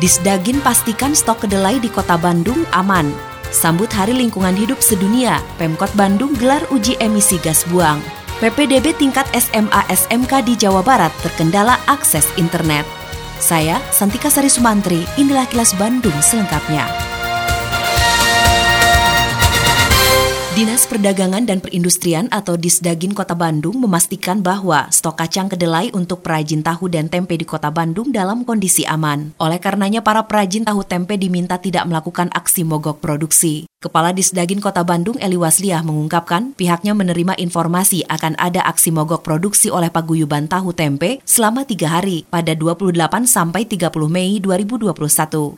Disdagin pastikan stok kedelai di kota Bandung aman. Sambut Hari Lingkungan Hidup Sedunia, Pemkot Bandung gelar uji emisi gas buang. PPDB tingkat SMA SMK di Jawa Barat terkendala akses internet. Saya, Santika Sari Sumantri, inilah kilas Bandung selengkapnya. Dinas Perdagangan dan Perindustrian atau Disdagin Kota Bandung memastikan bahwa stok kacang kedelai untuk perajin tahu dan tempe di Kota Bandung dalam kondisi aman. Oleh karenanya para perajin tahu tempe diminta tidak melakukan aksi mogok produksi. Kepala Disdagin Kota Bandung Eli Wasliah mengungkapkan pihaknya menerima informasi akan ada aksi mogok produksi oleh paguyuban tahu tempe selama tiga hari pada 28 sampai 30 Mei 2021.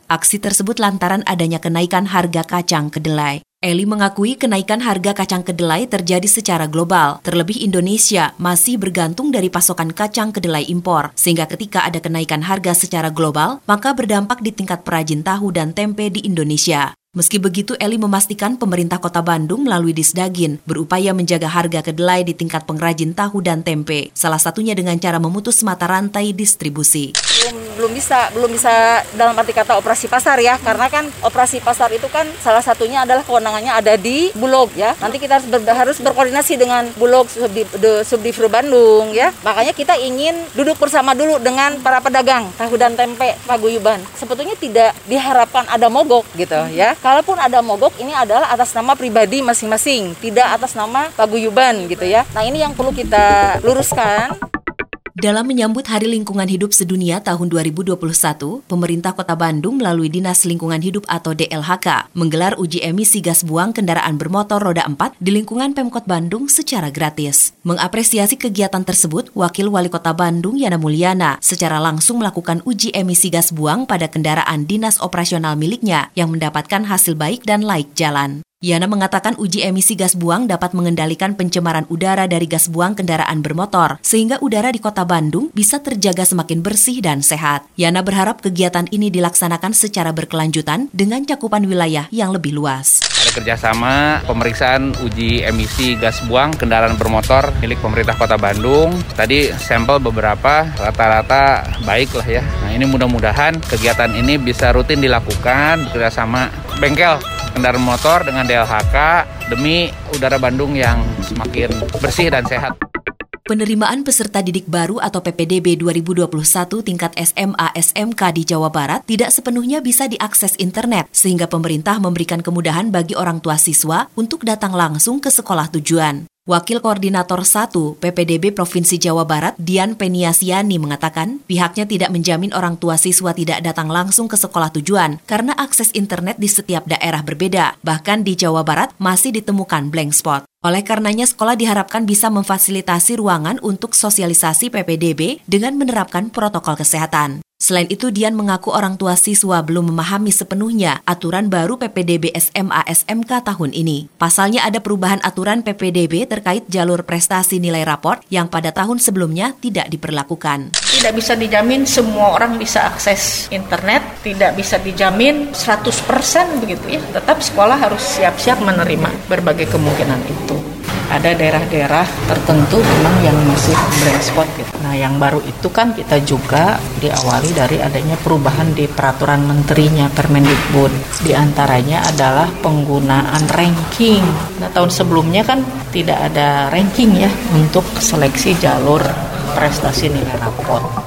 Aksi tersebut lantaran adanya kenaikan harga kacang kedelai. Eli mengakui kenaikan harga kacang kedelai terjadi secara global. Terlebih Indonesia masih bergantung dari pasokan kacang kedelai impor, sehingga ketika ada kenaikan harga secara global, maka berdampak di tingkat perajin tahu dan tempe di Indonesia. Meski begitu, Eli memastikan pemerintah kota Bandung melalui Disdagin berupaya menjaga harga kedelai di tingkat pengrajin tahu dan tempe, salah satunya dengan cara memutus mata rantai distribusi. Belum, belum bisa, belum bisa dalam arti kata operasi pasar ya, karena kan operasi pasar itu kan salah satunya adalah kewenangannya ada di Bulog ya. Nanti kita harus, ber, harus berkoordinasi dengan Bulog Subdivre Bandung ya. Makanya kita ingin duduk bersama dulu dengan para pedagang tahu dan tempe paguyuban. Sebetulnya tidak diharapkan ada mogok gitu ya kalaupun ada mogok ini adalah atas nama pribadi masing-masing, tidak atas nama paguyuban gitu ya. Nah, ini yang perlu kita luruskan. Dalam menyambut Hari Lingkungan Hidup Sedunia tahun 2021, pemerintah Kota Bandung melalui Dinas Lingkungan Hidup atau DLHK menggelar uji emisi gas buang kendaraan bermotor roda 4 di lingkungan Pemkot Bandung secara gratis. Mengapresiasi kegiatan tersebut, Wakil Wali Kota Bandung Yana Mulyana secara langsung melakukan uji emisi gas buang pada kendaraan dinas operasional miliknya yang mendapatkan hasil baik dan laik jalan. Yana mengatakan uji emisi gas buang dapat mengendalikan pencemaran udara dari gas buang kendaraan bermotor, sehingga udara di kota Bandung bisa terjaga semakin bersih dan sehat. Yana berharap kegiatan ini dilaksanakan secara berkelanjutan dengan cakupan wilayah yang lebih luas. Ada kerjasama pemeriksaan uji emisi gas buang kendaraan bermotor milik pemerintah kota Bandung. Tadi sampel beberapa rata-rata baik lah ya. Nah ini mudah-mudahan kegiatan ini bisa rutin dilakukan bekerjasama bengkel kendaraan motor dengan DLHK demi udara Bandung yang semakin bersih dan sehat. Penerimaan peserta didik baru atau PPDB 2021 tingkat SMA SMK di Jawa Barat tidak sepenuhnya bisa diakses internet sehingga pemerintah memberikan kemudahan bagi orang tua siswa untuk datang langsung ke sekolah tujuan. Wakil Koordinator 1 PPDB Provinsi Jawa Barat, Dian Peniasiani mengatakan pihaknya tidak menjamin orang tua siswa tidak datang langsung ke sekolah tujuan karena akses internet di setiap daerah berbeda. Bahkan di Jawa Barat masih ditemukan blank spot. Oleh karenanya sekolah diharapkan bisa memfasilitasi ruangan untuk sosialisasi PPDB dengan menerapkan protokol kesehatan. Selain itu, Dian mengaku orang tua siswa belum memahami sepenuhnya aturan baru PPDB SMA SMK tahun ini. Pasalnya ada perubahan aturan PPDB terkait jalur prestasi nilai raport yang pada tahun sebelumnya tidak diperlakukan. Tidak bisa dijamin semua orang bisa akses internet, tidak bisa dijamin 100% begitu ya. Tetap sekolah harus siap-siap menerima berbagai kemungkinan itu ada daerah-daerah tertentu memang yang masih blank spot gitu. Nah, yang baru itu kan kita juga diawali dari adanya perubahan di peraturan menterinya Permendikbud. Di antaranya adalah penggunaan ranking. Nah, tahun sebelumnya kan tidak ada ranking ya untuk seleksi jalur prestasi nilai raport.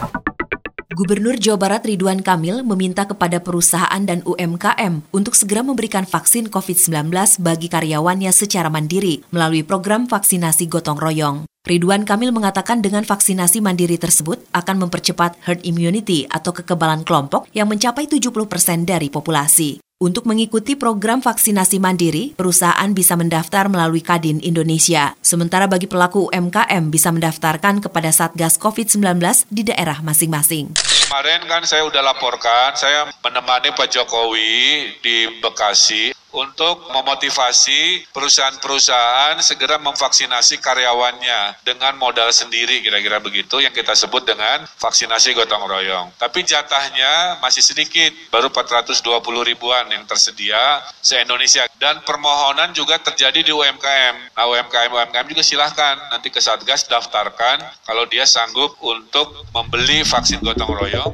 Gubernur Jawa Barat Ridwan Kamil meminta kepada perusahaan dan UMKM untuk segera memberikan vaksin COVID-19 bagi karyawannya secara mandiri melalui program vaksinasi gotong royong. Ridwan Kamil mengatakan dengan vaksinasi mandiri tersebut akan mempercepat herd immunity atau kekebalan kelompok yang mencapai 70 persen dari populasi. Untuk mengikuti program vaksinasi mandiri, perusahaan bisa mendaftar melalui Kadin Indonesia. Sementara bagi pelaku UMKM bisa mendaftarkan kepada Satgas COVID-19 di daerah masing-masing. Kemarin kan saya udah laporkan, saya menemani Pak Jokowi di Bekasi untuk memotivasi perusahaan-perusahaan segera memvaksinasi karyawannya dengan modal sendiri kira-kira begitu yang kita sebut dengan vaksinasi gotong royong. Tapi jatahnya masih sedikit, baru 420 ribuan yang tersedia se-Indonesia. Dan permohonan juga terjadi di UMKM. Nah UMKM-UMKM juga silahkan nanti ke Satgas daftarkan kalau dia sanggup untuk membeli vaksin gotong royong.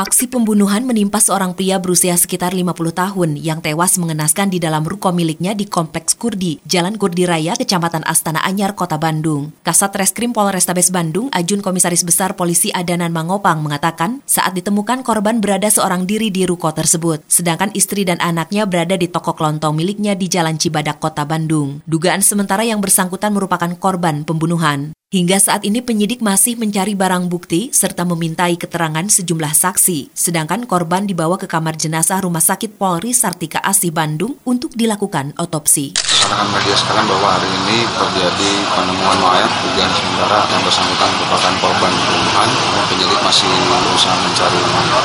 Aksi pembunuhan menimpa seorang pria berusia sekitar 50 tahun yang tewas mengenaskan di dalam ruko miliknya di Kompleks Kurdi, Jalan Kurdi Raya, Kecamatan Astana Anyar, Kota Bandung. Kasat Reskrim Polrestabes Bandung, Ajun Komisaris Besar Polisi Adanan Mangopang mengatakan saat ditemukan korban berada seorang diri di ruko tersebut, sedangkan istri dan anaknya berada di toko kelontong miliknya di Jalan Cibadak, Kota Bandung. Dugaan sementara yang bersangkutan merupakan korban pembunuhan. Hingga saat ini penyidik masih mencari barang bukti serta memintai keterangan sejumlah saksi, sedangkan korban dibawa ke kamar jenazah Rumah Sakit Polri Sartika Asih Bandung untuk dilakukan otopsi. Rekan media sekalian bahwa hari ini terjadi penemuan mayat dugaan sementara yang bersangkutan merupakan korban pembunuhan. Penyidik masih berusaha mencari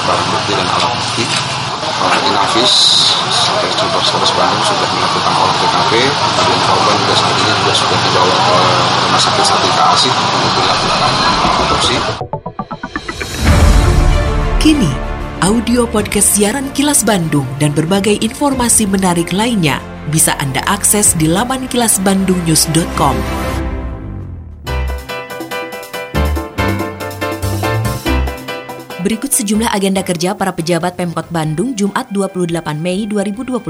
barang bukti dan alat bukti. Inafis sampai Polres Bandung sudah melakukan olah TKP dan korban juga saat ini juga sudah dibawa ke Rumah Sakit Sartika Asih untuk dilakukan otopsi. Kini, audio podcast siaran Kilas Bandung dan berbagai informasi menarik lainnya bisa Anda akses di laman kilasbandungnews.com. Berikut sejumlah agenda kerja para pejabat Pemkot Bandung Jumat 28 Mei 2021.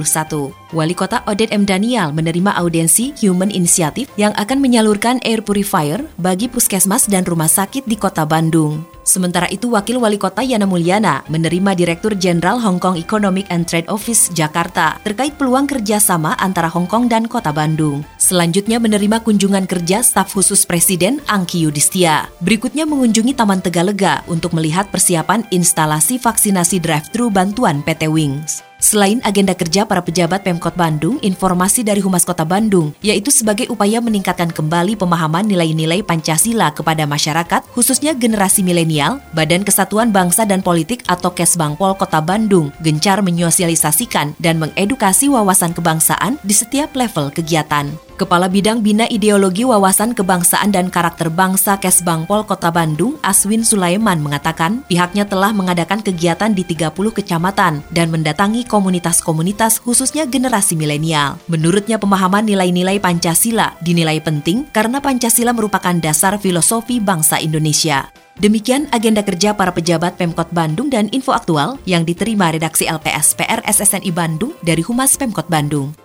Wali Kota Odet M. Daniel menerima audensi Human Initiative yang akan menyalurkan air purifier bagi puskesmas dan rumah sakit di Kota Bandung. Sementara itu, Wakil Wali Kota Yana Mulyana menerima Direktur Jenderal Hong Kong Economic and Trade Office Jakarta terkait peluang kerjasama antara Hong Kong dan Kota Bandung. Selanjutnya menerima kunjungan kerja staf khusus Presiden Angki Yudhistia. Berikutnya mengunjungi Taman Tegalega untuk melihat persiapan instalasi vaksinasi drive-thru bantuan PT Wings. Selain agenda kerja para pejabat Pemkot Bandung, informasi dari Humas Kota Bandung, yaitu sebagai upaya meningkatkan kembali pemahaman nilai-nilai Pancasila kepada masyarakat, khususnya generasi milenial, Badan Kesatuan Bangsa dan Politik atau Kesbangpol Kota Bandung gencar menyosialisasikan dan mengedukasi wawasan kebangsaan di setiap level kegiatan. Kepala Bidang Bina Ideologi Wawasan Kebangsaan dan Karakter Bangsa Kesbangpol Kota Bandung, Aswin Sulaiman mengatakan pihaknya telah mengadakan kegiatan di 30 kecamatan dan mendatangi komunitas-komunitas khususnya generasi milenial. Menurutnya pemahaman nilai-nilai Pancasila dinilai penting karena Pancasila merupakan dasar filosofi bangsa Indonesia. Demikian agenda kerja para pejabat Pemkot Bandung dan info aktual yang diterima redaksi LPS PR SSNI Bandung dari Humas Pemkot Bandung